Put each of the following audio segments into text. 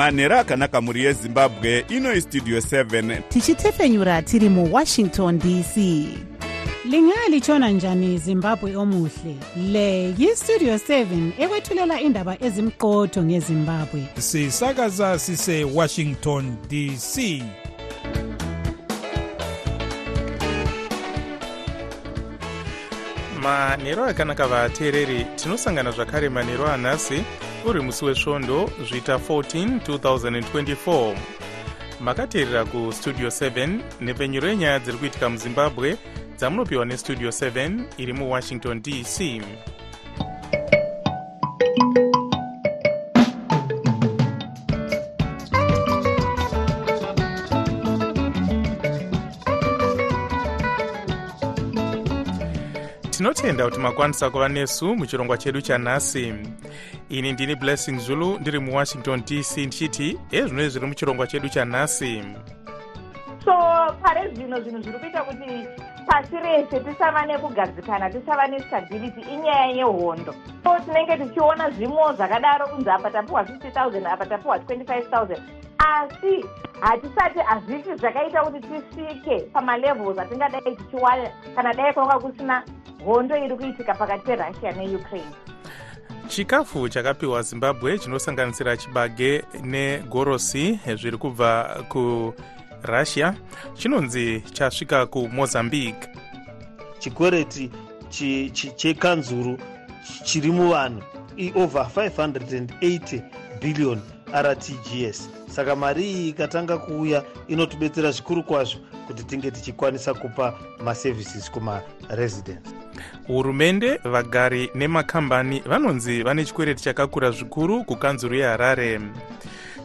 manhero akanaka mhuri yezimbabwe ino istudio 7 tichitefenyura tiri muwashington dc lingalitshona njani zimbabwe omuhle? Le yistudio 7 ekwethulela indaba ezimqotho ngezimbabwe. Sisakaza sisewashington dc manhero akanaka vateereri tinosangana zvakare manhero anhasi uri musi wesvondo zvita 14 2024 makateerera kustudio 7 nepfenyuro yenyaya dziri kuitika muzimbabwe dzamunopiwa nestudio 7 iri muwashington dc tinotenda kuti makwanisa kuva nesu muchirongwa chedu chanhasi ini ndini blessing zulu ndiri muwashington dc ndichiti ezvinoi zviri muchirongwa chedu chanhasi. So pare zvino zvinhu zviri kuita kuti pasi rese tisava nekugadzikana tisava nestability inyaya yehondo. So tinenge tichiona zvimo zvakadaro kunzi apa tapiwa 50 000 apa tapiwa 25 000 asi hatisati hazvisi zvakaita kuti tisvike pamalevels atingadai tichiwana kana dai kwanga kusina hondo iri kuitika pakati perussia neukraine chikafu chakapiwa zimbabwe chinosanganisira chibage negorosi zviri kubva kurussia chinonzi chasvika kumozambique chikwereti chekanzuru chiri muvanhu. Over 580 billion rtgs saka mari iyi ikatanga kuuya inotibetsera zvikuru kwazvo kuti tinge tichikwanisa kupa maservices kumaresidence hurumende vagari nemakambani vanonzi vane chikwereti chakakura zvikuru kukanzuru yeharare.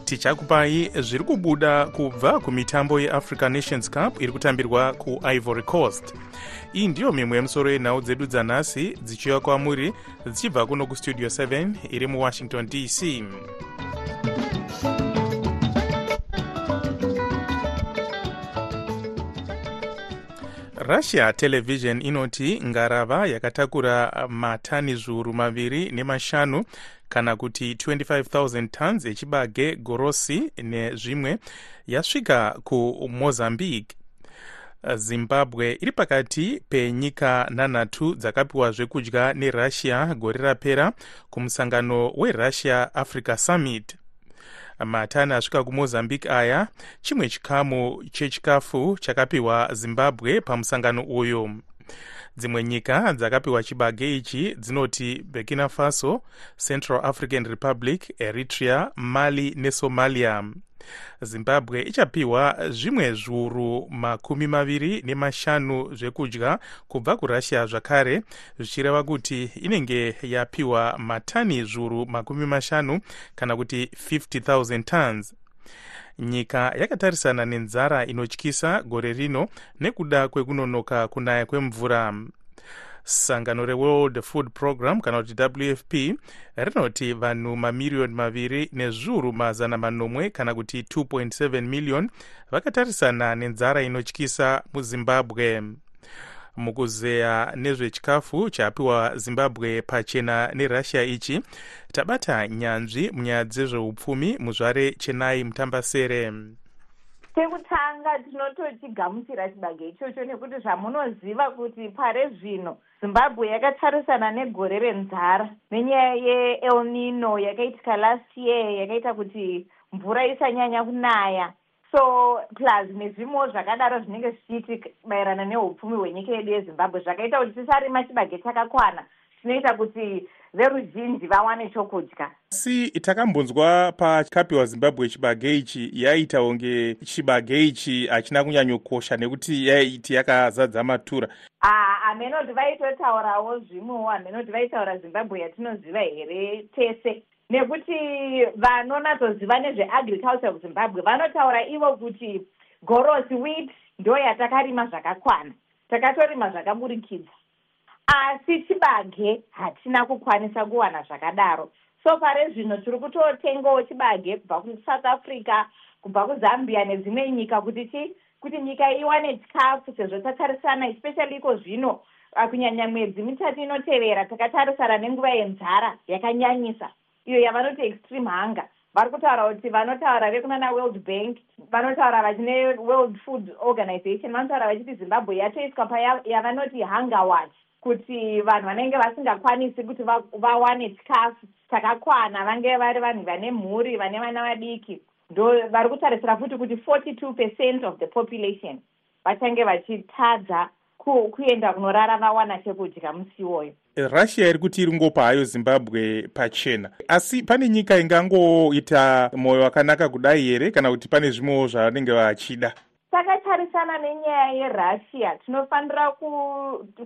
Tichakupai zviri kubuda kubva kumitambo yeafrica nations cup iri kutambirwa kuivory coast. Iyi ndiyo mimwe yemusoro yenhau dzedu dzanhasi dzichiuya kwamuri dzichibva kuno kustudio 7 iri muwashington dc russia television inoti ngarava yakatakura matani zviuru maviri nemashanu kana kuti 25000 tons echibage gorosi nezvimwe yasvika kumozambique. Zimbabwe iri pakati penyika nhanhatu dzakapiwa zvekudya nerussia gore rapera kumusangano werussia africa summit matani asvika kumozambique aya chimwe chikamu chechikafu chakapiwa zimbabwe pamusangano uyu dzimwe nyika dzakapiwa chibage ichi dzinoti burkina faso central african republic eritrea mali nesomalia. Zimbabwe ichapiwa zvimwe zviuru makumi maviri nemashanu zvekudya kubva kurussia zvakare zvichireva kuti inenge yapiwa matani zviuru makumi mashanu kana kuti 50000 tons nyika yakatarisana nenzara inotyisa gore rino nekuda kwekunonoka kunaya kwemvura. Sangano reworld food program kana kuti wfp rinoti vanhu mamiriyoni maviri nezviuru mazana manomwe kana kuti 2.7 miliyoni vakatarisana nenzara inotyisa muzimbabwe mukuzeya nezvechikafu chapiwa zimbabwe pachena nerussia ichi. Tabata nyanzvi munyaya dzezveupfumi muzvare chenai mutambasere. Chekutanga tinotochigamuchira chibage ichocho nekuti zvamunoziva kuti pare zvino zimbabwe yakatarisana negore renzara. Nenyaya yeelnino yakaitika last year yakaita kuti mvura isanyanya kunaya so plus nezvimwewo zvakadaro zvinenge zvichiitika maerana neupfumi hwenyika yedu yezimbabwe zvakaita kuti tisarima chibage chakakwana chinoita kuti veruzhinji vawane chokudya. Asi takambonzwa pakapiwa zimbabwe chibage ichi yaita kunge chibage ichi hachina kunyanyokosha nekuti yaiti yakazadza matura. Hamenoti vaitotaurawo zvimwewo? Hamenoti vaitaura zimbabwe yatinoziva here tese nekuti vanonatsoziva nezveagriculture kuzimbabwe vanotaura ivo kuti gorosi wheat ndo yatakarima zvakakwana takatorima zvakaburikidza asi chibage hatina kukwanisa kuwana zvakadaro. So pare zvino tiri kutotengawo chibage kubva kusouth africa kubva kuzambia nedzimwe nyika kuti chi kuti nyika iwane chikafu sezvo tatarisana especially iko zvino kunyanya mwedzi mitatu inotevera takatarisana nenguva yenzara yakanyanyisa iyo yavanoti extreme hunger. Vari kutaura kuti vanotaura vekunana world bank vanotaura vachine world food organization vanotaura vachiti zimbabwe yatoiswa payavanoti hunger watch kuti vanhu vanenge vasingakwanisi kuti vawane chikafu chakakwana vange vari vanhu vane mhuri vane vana vadiki. Ndo vari kutarisira futi kuti 42 percent of the population vachange vachitadza kuenda kunorara vawana chekudya musi iwoyo russia iri kuti iringopa hayo zimbabwe pachena. Asi pane nyika ingangoita mwoyo wakanaka kudai here kana kuti pane zvimwewo zvavanenge vachida? Takatarisana nenyaya yerussia tinofanira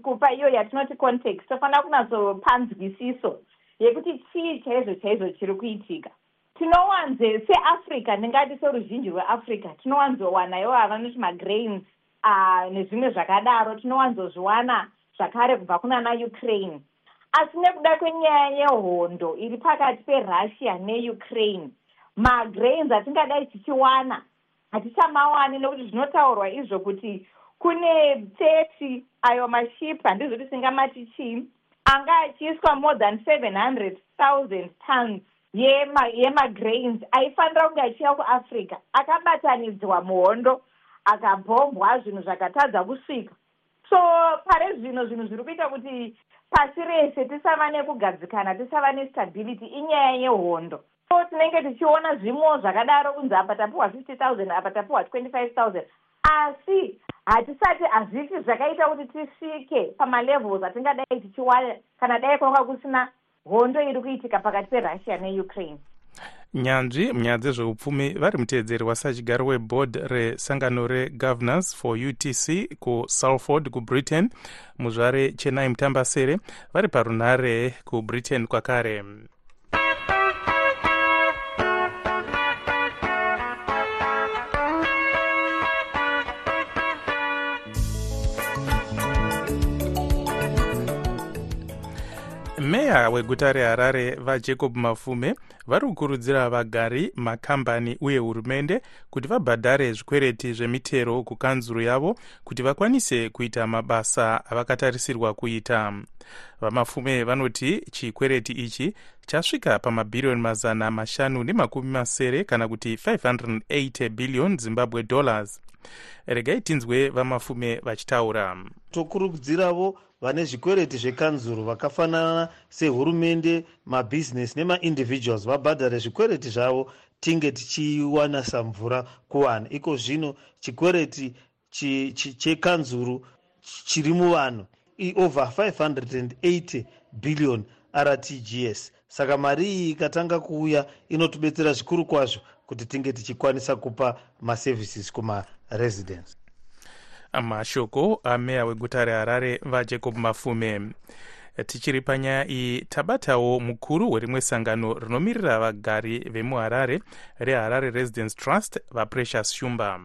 kupa iyo yatinoti context tofanira kunatsopanzwisiso yekuti chii chaizvo chaizvo chiri kuitika. Tinowanze seafrica ndingati seruzhinji rweafrica tinowanzowana iwo avanoti magrains nezvimwe zvakadaro tinowanzozviwana zvakare kubva kuna naukraine asi nekuda kwenyaya yehondo iri pakati perussia neukraine magrains atingadai tichiwana hatichamawani nekuti zvinotaurwa izvo kuti kune thirty ayo maship handizvo tisingamati chii anga achiiswa more than seven hundred thousand tons yemagrains aifanira kunge achiya kuafrica akabatanidzwa muhondo akabhombwa zvinhu zvakatadza kusvika. So pare zvino zvinhu zviri kuita kuti pasi rese tisava nekugadzikana tisava nestability inyaya yehondo. So tinenge tichiona zvimwewo zvakadaro kunzi apa tapiwa fifty thousand apa tapiwa twenty five thousand. Asi hatisati hazviti zvakaita kuti tisvike pamalevels atingadai tichiwana kana dai kwanga kusina hondo iri kuitika pakati perussia neukraine nyanzvi munyaya dzezveupfumi vari muteedzeri wasachigaro weboard resangano regovernors for utc kusalford kubritain muzvare chenai mutambasere vari parunhare kubritain kwakare meya weguta reharare vajacob mafume vari kukurudzira vagari makambani uye hurumende kuti vabhadhare zvikwereti zvemitero kukanzuru yavo kuti vakwanise kuita mabasa avakatarisirwa kuita. Vamafume vanoti chikwereti ichi chasvika pamabhiriyoni mazana mashanu nemakumi masere kana kuti 580 billion zimbabwe dollars regai tinzwe vamafume vachitaura. Tokurudziravo vane zvikwereti zvekanzuro vakafanana sehurumende mabhizinesi nemaindividuals vabhadhare zvikwereti zvavo tinge tichiwana samvura kuwana. Iko zvino chikwereti chekanzuro chiri muvanhu. Over 580 billion rtgs saka mari iyi ikatanga kuuya inotibetsera zvikuru kwazvo kuti tinge tichikwanisa kupa maservices kumaresidence mashoko ameya weguta reharare vajacob mafume. Tichiri panyaya iyi tabatawo mukuru werimwe sangano rinomirira vagari vemuharare reharare residence trust vaprecious shumba.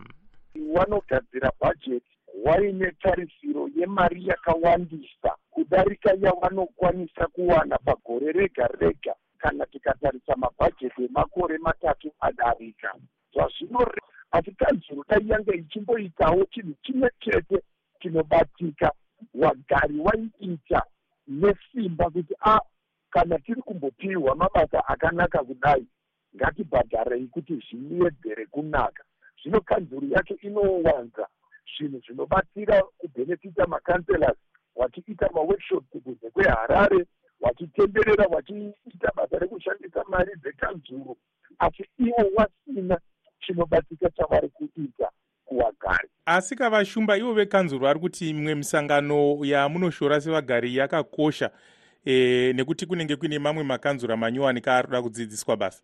Vanogadzira bhajeti waine tarisiro yemari yakawandisa. Kudarika yavanokwanisa kuwana pagore rega rega kana tikatarisa mabhajeti emakore matatu adarika. Zvazvino asi kanzuro dai yange ichimboitawo chinhu chimwe chete chinobatika. Wagari waiita nesimba kuti a kana tiri kumbopiwa mabasa akanaka kudai ngatibhadharei kuti zviwedzere kunaka. Zvino kanzuro yacho inowanza zvinhu zvinobatsira kubhenefita makanselas wachiita maworkshops kunze kweharare wachitenderera wachiita basa rekushandisa mari dzekanzuro asi iwo wasina chinobatika chavari kuita kuvagari. Asi kavashumba ivo vekanzuro vari kuti imwe misangano yamunoshora sevagari yakakosha e, nekuti kunenge kuine mamwe makanzura manyowani kaari kuda kudzidziswa basa.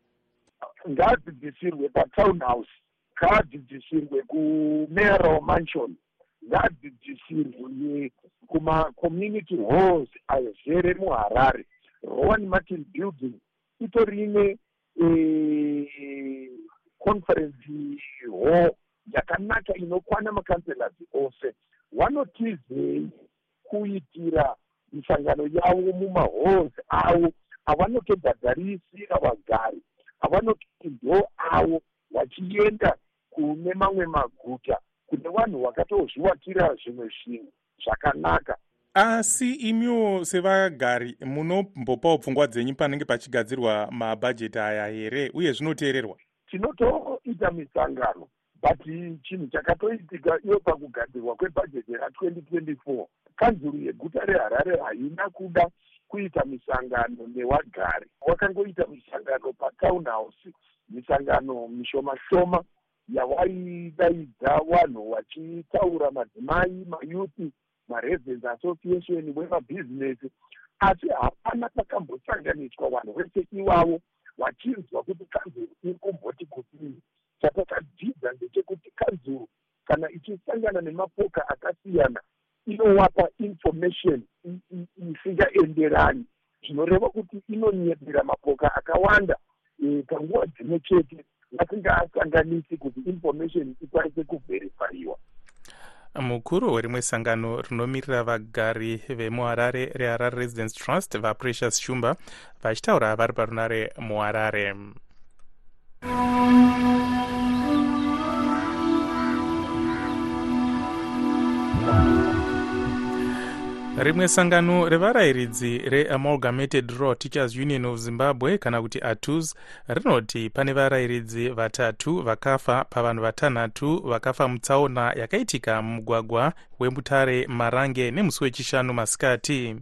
Ngaadzidzisirwe patown house ngaadzidzisirwe kumayoral mansion ngaadzidzisirwe kumacommunity halls azere muharare. Rowan martin building itorine e, conference hall yakanaka inokwana makanselas ose. Vanotizei kuitira misangano yavo mumahalls avo avanotobhadharisira vagari avanototi ndo avo vachienda kune mamwe maguta kune vanhu vakatozviwakira zvimwe zvinhu zvakanaka. Asi imiwo sevagari munombopawo pfungwa dzenyu panenge pachigadzirwa mabhajeti aya here uye zvinoteererwa tinotoita misangano but chinhu chakatoitika iyo pakugadzirwa kwebhajeti ra2024 kanzuru yeguta reharare haina kuda kuita misangano newagari. Wakangoita misangano patown house misangano mishoma shoma yawaidaidza vanhu vachitaura madzimai mayuthi maresidence association wemabhizinesi asi hapana pakambosanganiswa vanhu vese ivavo vachinzwa kuti kanzuru iri kumboti kudii chatakadzidza ndechekuti kanzuru kana ichisangana nemapoka akasiyana inovapa information isingaenderani. Zvinoreva kuti inonyepera mapoka akawanda e, panguva dzimwe chete. Vasingaasanganisi kuti information ikwanise kuvherifaiwa mukuru werimwe sangano rinomirira vagari vemuharare reharare residence trust vaprecious shumba vachitaura vari parunare muharare rimwe sangano revarayiridzi reamalgamated raw teachers union of zimbabwe kana kuti atus rinoti pane varayiridzi vatatu vakafa pavanhu vatanhatu vakafa mutsaona yakaitika mumugwagwa wemutare marange nemusi wechishanu masikati.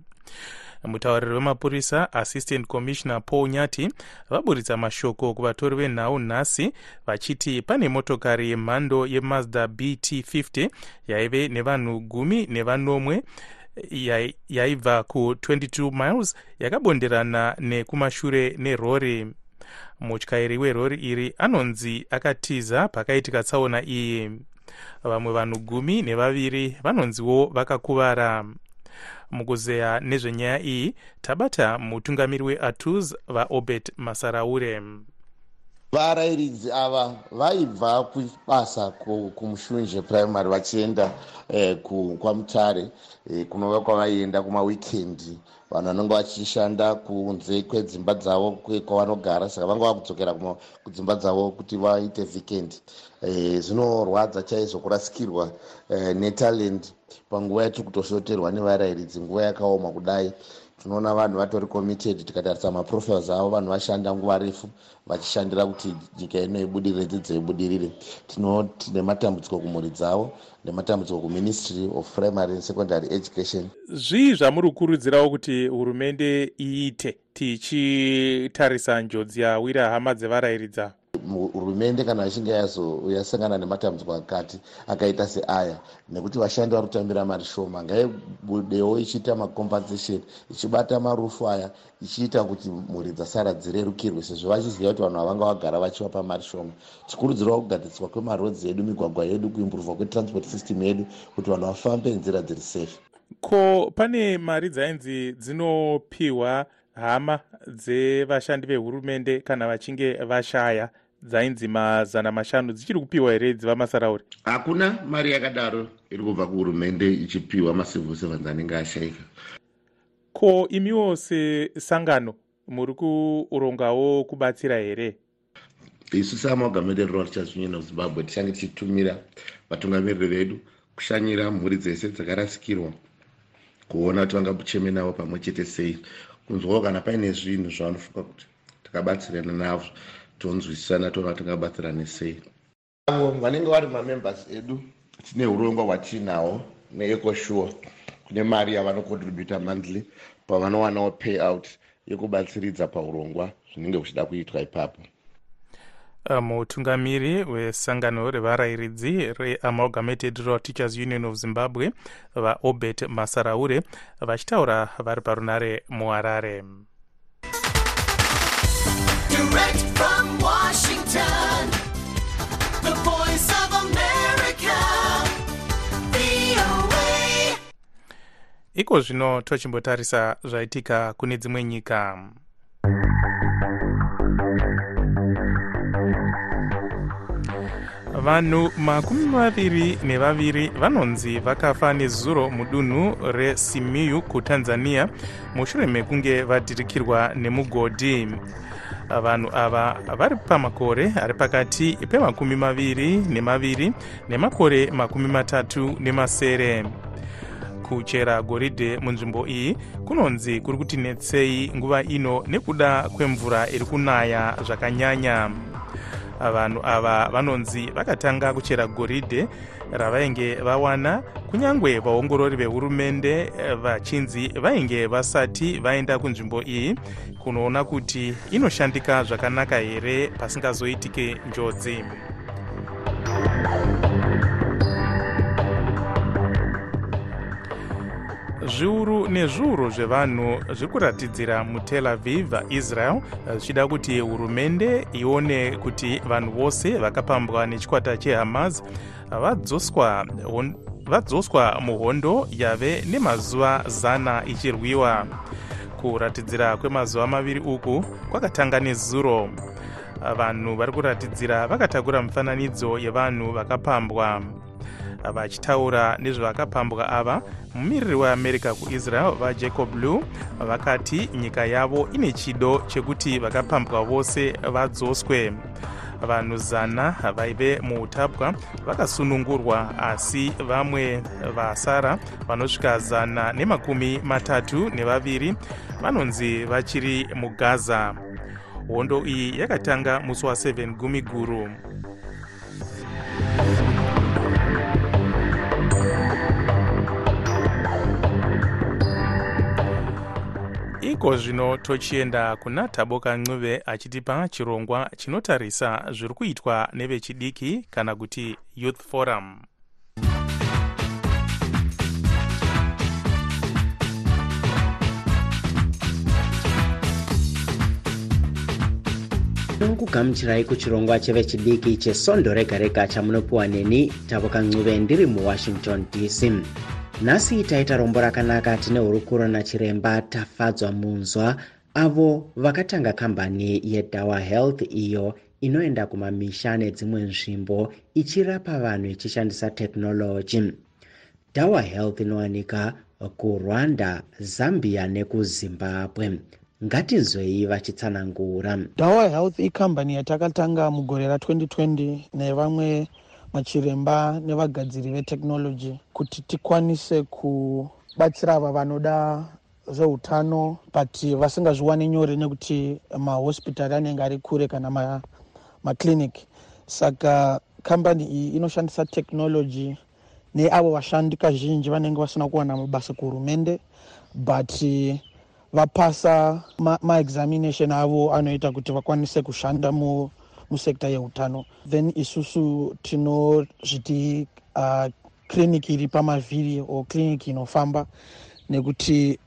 Mutauriri wemapurisa assistant commissioner paul nyati vaburitsa mashoko kuvatori venhau nhasi vachiti pane motokari yemhando yemazda bt 50 yaive nevanhu gumi nevanomwe yaibva ku22 miles yakabonderana nekumashure nerori. Mutyairi werori iri anonzi akatiza pakaitika tsaona iyi. Vamwe vanhu gumi nevaviri vanonziwo vakakuvara. Mukuzeya nezvenyaya iyi tabata mutungamiri weatus vaobert masaraure varayiridzi ava vaibva kubasa kumushunje primary vachienda eh, kwamutare eh, kunova kwavaienda kumawikendi vanhu vanenge vachishanda kunze kwedzimba dzavo kwavanogara saka vanga vakudzokera kudzimba dzavo kuti vaite vikendi eh, zvinorwadza chaizvo kurasikirwa eh, netalend panguva yatiri kutoshoterwa nevarayiridzi nguva yakaoma kudai tinoona vanhu vatori committed tikatarisa maprofiles avo vanhu vashanda nguva refu vachishandira kuti nyika ino ibudirire dzidzo ibudirire. Tinoti nematambudziko kumhuri dzavo nematambudziko kuministry of primary and secondary education. Zvii zvamuri kukurudzirawo kuti hurumende iite tichitarisa njodzi yawira hama dzevarayiridza hurumende kana achinge yasangana nematambudziko akati akaita seaya nekuti vashandi vari kutambira mari shoma. Ngaibudewo ichiita macompensation ichibata marufu aya ichiita kuti mhuri dzasara dzirerukirwe sezvo vachiziva kuti vanhu vavanga vagara vachivapa mari shoma. Tikurudzirawo kugadziswa kwemarodzi edu migwagwa yedu kuimbrovwa kwetransport system yedu kuti vanhu vafambe nzira dziri safe. Ko pane mari dzainzi dzinopiwa hama dzevashandi vehurumende kana vachinge vashaya dzainzi mazana mashanu dzichiri kupiwa here dziva masarauri? Hakuna mari yakadaro iri kubva kuhurumende ichipiwa macivil servants anenge ashayika. Ko imiwo sesangano muri kurongawo kubatsira here? Isu seamalgamated rural teachers union of zimbabwe tichange tichitumira vatungamiriri vedu kushanyira mhuri dzese dzakarasikirwa kuona kuti vangabucheme navo pamwe chete sei kunzwawo kana paine zvinhu zvavanofunga kuti takabatsirana nazvo tonzwisisana toona kuti tingabatsirane sei. Avo vanenge vari mamembers edu tine urongwa hwatinahwo neecosure kune mari yavanocontributa monthly pavanowanawo pay out yekubatsiridza paurongwa zvinenge kuchida kuitwa ipapo mutungamiri wesangano revarayiridzi reamalgamated rural teachers union of zimbabwe vaobert masaraure vachitaura vari parunare muharare. Iko zvino tochimbotarisa zvaitika kune dzimwe nyika vanhu makumi maviri nevaviri vanonzi vakafa nezuro mudunhu resimiyu kutanzania mushure mekunge vadhirikirwa nemugodhi. Vanhu ava vari pamakore ari pakati pemakumi maviri nemaviri nemakore makumi matatu nemasere. Kuchera goridhe munzvimbo iyi kunonzi kuri kuti netsei nguva ino nekuda kwemvura iri kunaya zvakanyanya vanhu ava vanonzi vakatanga kuchera goridhe ravainge vawana. Kunyange vaongorori vehurumende vachinzi vainge vasati vaenda kunzvimbo iyi kunoona kuti inoshandika zvakanaka here pasingazoitike njodzi zviuru nezviuru zvevanhu zviri kuratidzira mutel aviv israel zvichida kuti hurumende ione kuti vanhu vose vakapambwa nechikwata chehamas vadzoswa vadzoswa muhondo yave nemazuva zana ichirwiwa. Kuratidzira kwemazuva maviri uku kwakatanga nezuro. Vanhu vari kuratidzira vakatakura mifananidzo yevanhu vakapambwa vachitaura nezvevakapambwa ava mumiriri weamerica kuisrael vajacob lew vakati nyika yavo ine chido chekuti vakapambwa vose vadzoswe. Vanhu zana vaive muutapwa vakasunungurwa asi vamwe vasara vanosvika zana nemakumi matatu nevaviri vanonzi vachiri mugaza. Hondo iyi yakatanga musi wa7 gumi iko zvino tochienda kuna taboka ncuve achitipa chirongwa chinotarisa zviri kuitwa nevechidiki kana kuti youth forum. Kugamuchirai kuchirongwa chevechidiki chesondo rega rega chamunopiwa neni taboka ncuve ndiri muwashington dc nhasi taita rombo rakanaka tine hurukuro nachiremba tafadzwa munzwa. Avo vakatanga kambani yedawa health iyo inoenda kumamisha nedzimwe nzvimbo ichirapa vanhu ichishandisa tekinoloji dawa health inowanika kurwanda zambia nekuzimbabwe. Ngatinzwei vachitsanangura. Dawa health ikambani yatakatanga mugore ra2020 nevamwe machiremba nevagadziri vetekinoloji kuti tikwanise kubatsira ava vanoda zveutano but vasingazviwani nyore nekuti mahospitari anenge ari kure kana maclinic. Ma saka kambani iyi inoshandisa tekinoloji neavo vashandi kazhinji vanenge vasina kuwana mabasa kuhurumende but vapasa maexamination ma avo anoita kuti vakwanise kushanda mu musekta yeutano. Then isusu tinozviti uh, kliniki iri pamavhiri o kliniki inofamba nekuti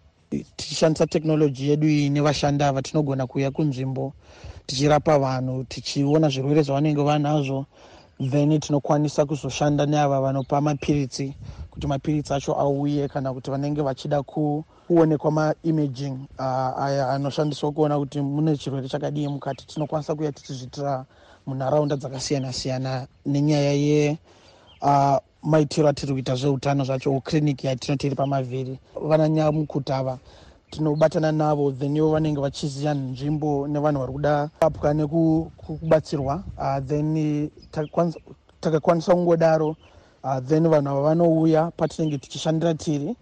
tichishandisa tekinoloji yedu iyi nevashandi ava tinogona kuuya kunzvimbo tichirapa vanhu tichiona zvirwere zvavanenge vanazvo. Then tinokwanisa kuzoshanda neava vanopa mapiritsi kuti mapiritsi acho auye kana kuti vanenge vachida kuonekwa maimaging uh, aya anoshandiswa kuona kuti mune chirwere chakadii mukati. Tinokwanisa kuya tichizvitira munharaunda dzakasiyana siyana nenyaya ye uh, maitiro atiri kuita zveutano zvacho kliniki yatinotiri pamavhiri. Vananyamukuta ava tinobatana navo then ivo vanenge vachiziva nzvimbo nevanhu vari kuda apwa nekubatsirwa uh, then takakwanisa kungodaro uh, then vanhu ava vanouya patinenge tichishandira tiri.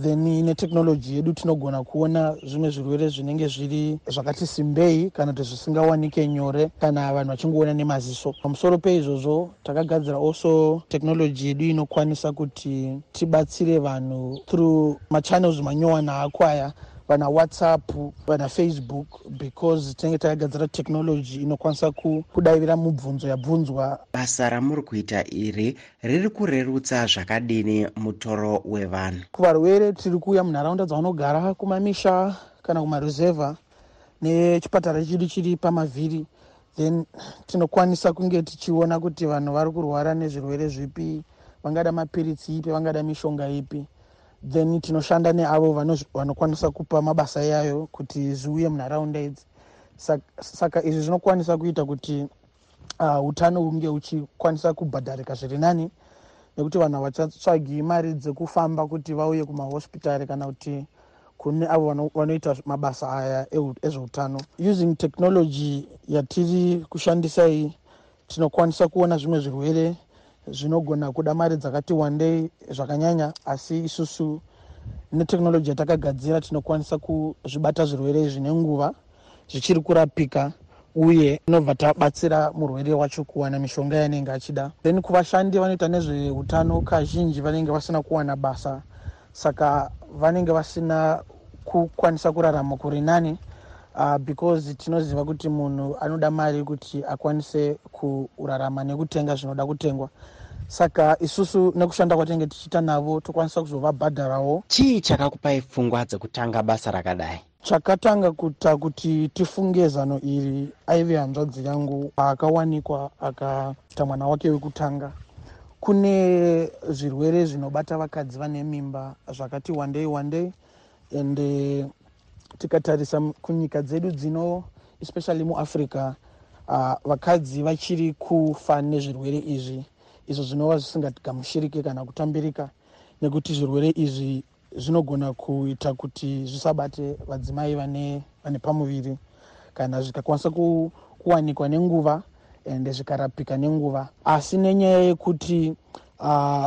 Then netekinoloji yedu tinogona kuona zvimwe zvirwere zvinenge zviri zvakati simbei kana kuti zvisingawanike nyore kana vanhu vachingoona nemaziso. Pamusoro peizvozvo takagadzira also tekinoloji yedu inokwanisa kuti tibatsire vanhu through machannels manyowana ako aya vana whatsapp vana facebook because tinenge takagadzira tekinoloji inokwanisa kudavira mubvunzo yabvunzwa. Basa ramuri kuita iri riri kurerutsa zvakadini mutoro wevanhu? Kuvarwere tiri kuuya munharaunda dzavanogara kumamisha kana kumaruzevha nechipatara chedu chiri pamavhiri then tinokwanisa kunge tichiona kuti vanhu vari kurwara nezvirwere zvipi vangada mapiritsi ipi vangada mishonga ipi then tinoshanda neavo vanokwanisa kupa mabasa iyayo kuti zviuye munharaunda idzi. Saka izvi zvinokwanisa kuita kuti uh, utano hunge huchikwanisa kubhadharika zviri nani nekuti vanhu havachatsvagi mari dzekufamba kuti vauye kumahospitari kana kuti kune avo vanoita mabasa aya ezveutano. Using technology yatiri kushandisa iyi tinokwanisa kuona zvimwe zvirwere zvinogona kuda mari dzakati wandei zvakanyanya asi isusu neteknoloji yatakagadzira tinokwanisa kuzvibata zvirwere izvi nenguva zvichiri kurapika uye inobva tabatsira murwere wacho kuwana mishonga yanenge achida. Then kuvashandi vanoita nezveutano kazhinji vanenge vasina kuwana basa saka vanenge vasina kukwanisa kurarama kuri nani uh, because tinoziva kuti munhu anoda mari kuti akwanise kurarama nekutenga zvinoda kutengwa saka isusu nekushanda kwatinenge tichiita navo tokwanisa kuzovabhadharawo chii chakakupai pfungwa dzekutanga basa rakadai? Chakatanga kuita kuti tifunge zano iri aive hanzvadzi yangu akawanikwa akaita mwana wake wekutanga. Kune zvirwere zvinobata vakadzi vane mimba zvakati wandei wandei ende tikatarisa kunyika dzedu dzino especially muafrica uh, vakadzi vachiri kufa nezvirwere izvi izvo zvinova zvisingagamushirike kana kutambirika nekuti zvirwere izvi zvinogona kuita kuti zvisabate vadzimai vane, vane pamuviri kana zvikakwanisa ku, kuwanikwa nenguva ende zvikarapika nenguva. Asi nenyaya yekuti uh,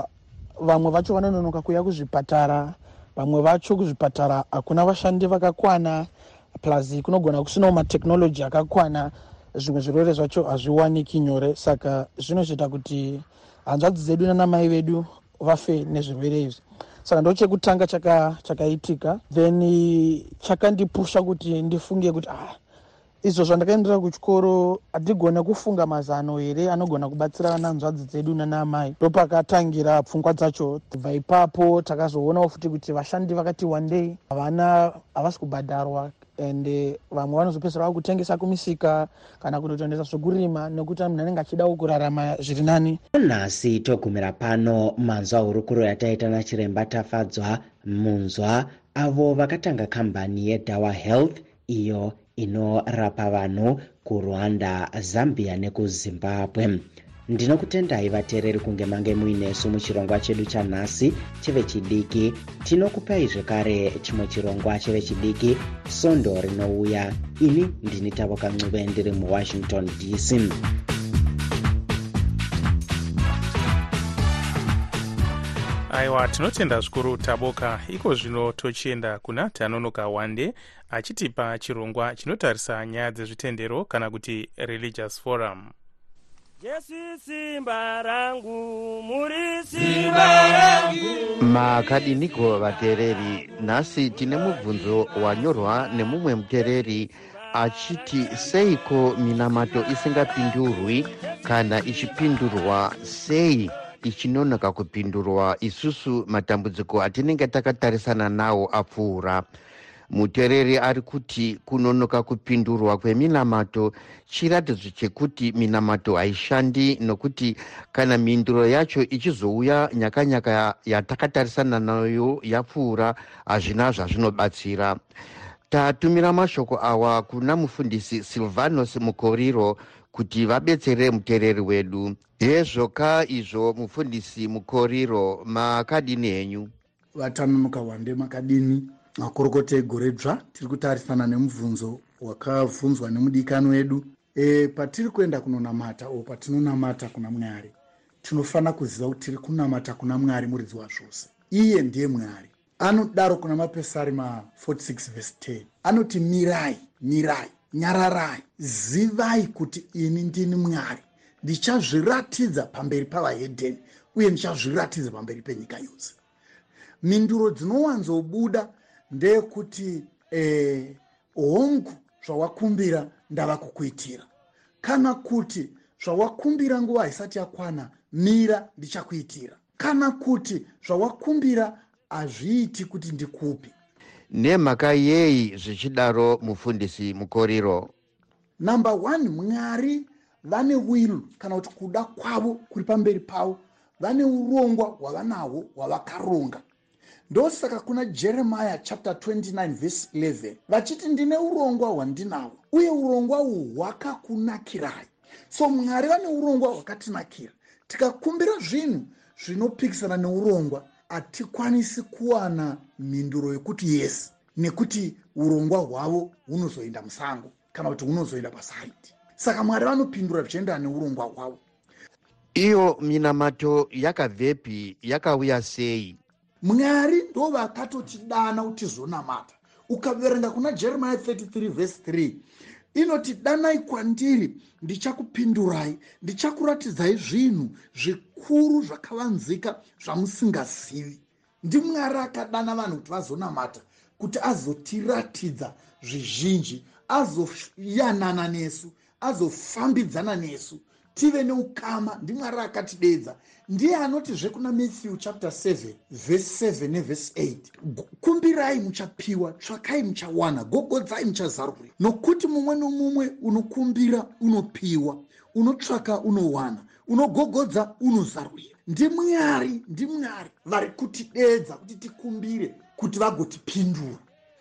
vamwe vacho vanononoka kuuya kuzvipatara vamwe vacho kuzvipatara hakuna vashandi vakakwana plus kunogona kusinawo mateknoloji akakwana zvimwe zvirwere zvacho hazviwaniki nyore. Saka zvinozoita kuti hanzvadzi dzedu nanamai vedu vafe nezvirwere izvi. Saka ndo chekutanga chakaitika. Chaka then chakandipusha kuti ndifunge kuti ah, izvo zvandakaendera kuchikoro hatigona kufunga mazano here anogona kubatsira vananzvadzi dzedu nanaamai ndopakatangira pfungwa dzacho. Kubva ipapo takazoonawo futi kuti vashandi vakati wandei. Havana havasi kubhadharwa ende vamwe vanozopedzisira vakutengesa kumisika kana kutotoendesa zvekurima nekuti munhu anenge achidawo kurarama zviri nani. Nhasi togumira pano manzwa hurukuro yataita nachiremba tafadzwa munzwa avo vakatanga kambani yedawa health iyo inorapa vanhu kurwanda zambia nekuzimbabwe ndinokutendai vateereri kunge mange muinesu muchirongwa chedu chanhasi chive chidiki. Tinokupai zvekare chimwe chirongwa chive chidiki sondo rinouya. Ini ndini tavoka ncube ndiri muwashington dc aiwa tinotenda zvikuru taboka. Iko zvino tochienda kuna tanonoka wande achitipa chirongwa chinotarisa nyaya dzezvitendero kana kuti religious forum jesu simba rangu muri simba rangu. Makadiniko vateereri nhasi tine mubvunzo wanyorwa nemumwe muteereri achiti seiko minamato isingapindurwi? Kana ichipindurwa sei? Ichinonoka kupindurwa isusu matambudziko atinenge takatarisana nawo apfuura muteereri ari kuti kunonoka kupindurwa kweminamato chiratidzo chekuti minamato haishandi nokuti kana mhinduro yacho ichizouya nyakanyaka yatakatarisana nayo yapfuura hazvina zvazvinobatsira. Tatumira mashoko awa kuna mufundisi silvanos mukoriro kuti vabetsere muteereri wedu. Hezvoka izvo mufundisi mukoriro makadini henyu? Vatanonoka wande makadini makorokota egore dzva tiri kutarisana nemubvunzo wakabvunzwa nemudikani wedu. E, patiri kuenda kunonamata o patinonamata kuna mwari tinofanira kuziva kuti tiri kunamata kuna mwari muridzi wazvose. Iye ndiye mwari. Anodaro kuna mapesari ma46 vhesi 10 anoti mirai mirai nyararai zivai kuti ini ndini mwari. Ndichazviratidza pamberi pavahedheni uye ndichazviratidza pamberi penyika yose. Minduro dzinowanzobuda ndeyekuti eh, hongu zvawakumbira ndava kukuitira. Kana kuti zvawakumbira nguva haisati yakwana mira ndichakuitira. Kana kuti zvawakumbira hazviiti kuti ndikupi nemhaka yei zvichidaro mufundisi mukoriro. Number one mwari vane will kana kuti kuda kwavo kuri pamberi pavo vane urongwa hwavanahwo hwavakaronga ndosaka kuna jeremiya chapter 29 vhesi 11 vachiti ndine urongwa hwandinahwo uye urongwa uhwu hwakakunakirai. So mwari vane urongwa hwakatinakira. Tikakumbira zvinhu zvinopikisana neurongwa hatikwanisi kuwana mhinduro yekuti yes nekuti urongwa hwavo hunozoenda musango kana kuti hunozoenda pasaiti. Saka mwari vanopindura zvichiendana neurongwa hwavo. Iyo minamato yakabvepi yakauya sei mwari ndo vakatotidana kuti tizonamata ukaverenga kuna jeremiya 33 vhesi 3 inoti danai kwandiri ndichakupindurai ndichakuratidzai zvinhu zvikuru zvakavanzika zvamusingazivi. Ndimwari akadana vanhu kuti vazonamata kuti azotiratidza zvizhinji azoyanana nesu azofambidzana nesu tive neukama ndimwari akatidedza. Ndiye anotizve kuna matthew chapter 7 vhese 7 nevhese 8 kumbirai muchapiwa tsvakai muchawana gogodzai muchazarurwa nokuti mumwe nomumwe unokumbira unopiwa unotsvaka unowana unogogodza unozarurira ndimwari ndimwari vari kutidedza kuti tikumbire kuti vagotipindura.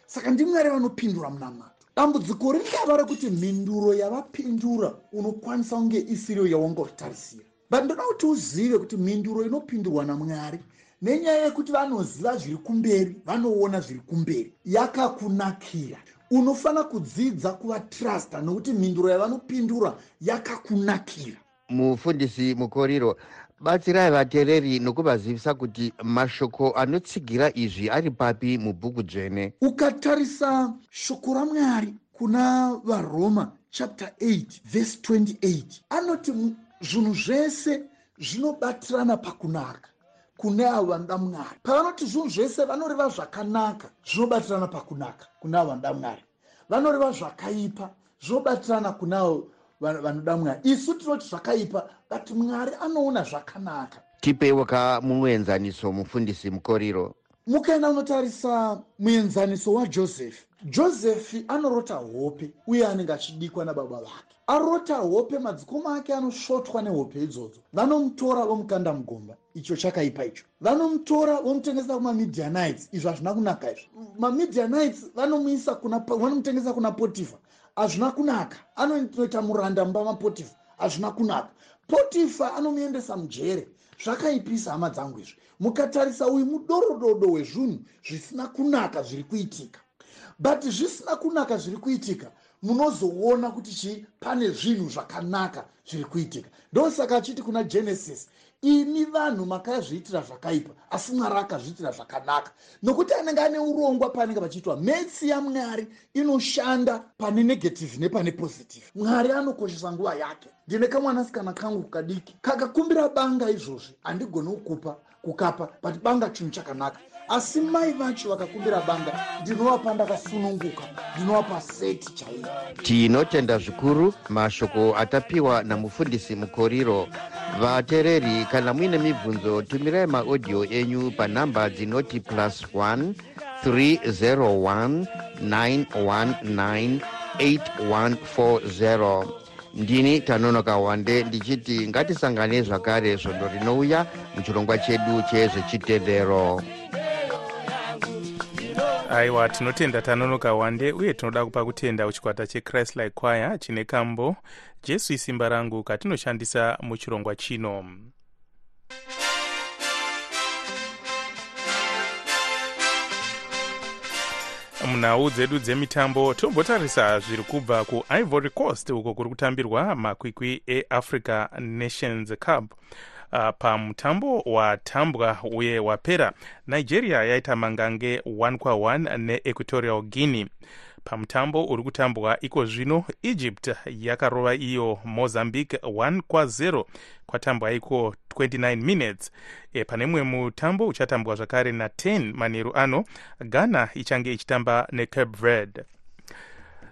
Saka ndimwari vanopindura munamata dambudziko ringava rekuti mhinduro yavapindura unokwanisa kunge isiriyo yawangotarisira but ndoda kuti uzive kuti mhinduro inopindurwa namwari nenyaya yekuti vanoziva zviri kumberi vanoona zviri kumberi yakakunakira. Unofanira kudzidza kuvatrusta nokuti mhinduro yavanopindura yakakunakira. Mufundisi mukoriro batsirai vateereri nokuvazivisa kuti mashoko anotsigira izvi ari papi mubhuku dzvene. Ukatarisa shoko ramwari kuna varoma chapter 8 vhesi 28 anoti zvinhu zvese zvinobatirana pakunaka kune avo vanoda mwari pavanoti zvinhu zvese vanoreva zvakanaka zvinobatirana pakunaka kune avo vanoda mwari vanoreva zvakaipa zvinobatirana kune avo vanoda mwari isu tinoti zvakaipa but mwari anoona zvakanaka. Tipeiwo ka muenzaniso mufundisi mukoriro. Mukaenda unotarisa muenzaniso wajosefi josefi anorota hope uye anenge achidikwa nababa vake. Arota hope madzikoma ake anosvotwa nehope idzodzo. Vanomutora vomukanda mugomba. Icho chakaipa icho. Vanomutora vomutengesa kumamidianites izvo hazvina kunaka izvo mamidianites vanomuisa vanomutengesa kuna potifa hazvina kunaka. Anoita muranda mumba mapotifa hazvina kunaka. Potifa anomuendesa mujere. Zvakaipisa hama dzangu izvi. Mukatarisa uyu mudorododo wezvinhu zvisina kunaka zviri kuitika. But zvisina kunaka zviri kuitika munozoona kuti chii pane zvinhu zvakanaka zviri kuitika. Ndosaka achiti kuna genesis imi vanhu makazviitira zvakaipa asi mwari akazviitira zvakanaka. Nokuti anenge ane urongwa paanenge vachiitwa metsi yamwari inoshanda pane negative nepane positive. Mwari anokoshesa nguva yake. Ndine kamwanasikana kangu kadiki kakakumbira banga izvozvi. Handigoni kukupa kukapa but banga chinhu chakanaka asi mai vacho vakakumbira banga ndinovapa ndakasununguka ndinovapa seti chaiyo tinotenda zvikuru mashoko atapiwa namufundisi mukoriro. Vateereri kana muine mibvunzo tumirai maaudhiyo enyu panhamba dzinoti plus 1 301 919 8140 ndini tanonoka wande ndichiti ngatisangane zvakare svondo rinouya muchirongwa chedu chezvechitendero aiwa tinotenda tanonoka wande uye tinoda kupa kutenda kuchikwata chechrist like choir chine kambo jesu isimba rangu katinoshandisa muchirongwa chino. Munhau dzedu dzemitambo tombotarisa zviri kubva kuivory coast uko kuri kutambirwa makwikwi eafrica nations cup uh, pamutambo watambwa uye wapera nigeria yaita mangange 1 kwa1 neequatorial guinea. Pamutambo uri kutambwa iko zvino egypt yakarova iyo mozambique 1 kwa0 kwatambwa iko 29 minutes. E, pane mumwe mutambo uchatambwa zvakare na10 manheru ano ghana ichange ichitamba necape verde.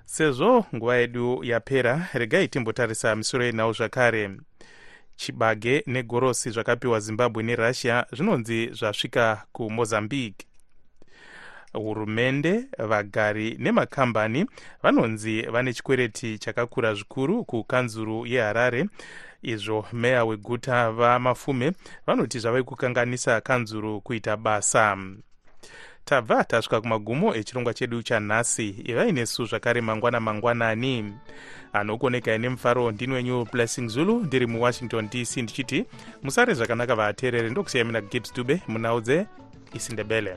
Sezvo nguva yedu yapera regai timbotarisa misoro yenhau zvakare chibage negorosi zvakapiwa zimbabwe nerussia zvinonzi zvasvika kumozambique. Hurumende vagari nemakambani vanonzi vane chikwereti chakakura zvikuru kukanzuru yeharare. Izvo meya weguta vamafume vanoti zvave kukanganisa kanzuru kuita basa tabva tasvika kumagumo echirongwa chedu chanhasi. Ivai nesu zvakare mangwana mangwanani. Anokuonekai nemufaro ndini wenyu blessing zulu ndiri muwashington dc ndichiti musare zvakanaka vateerere ndokusiyai mina gibs dube munhau dzeisindebele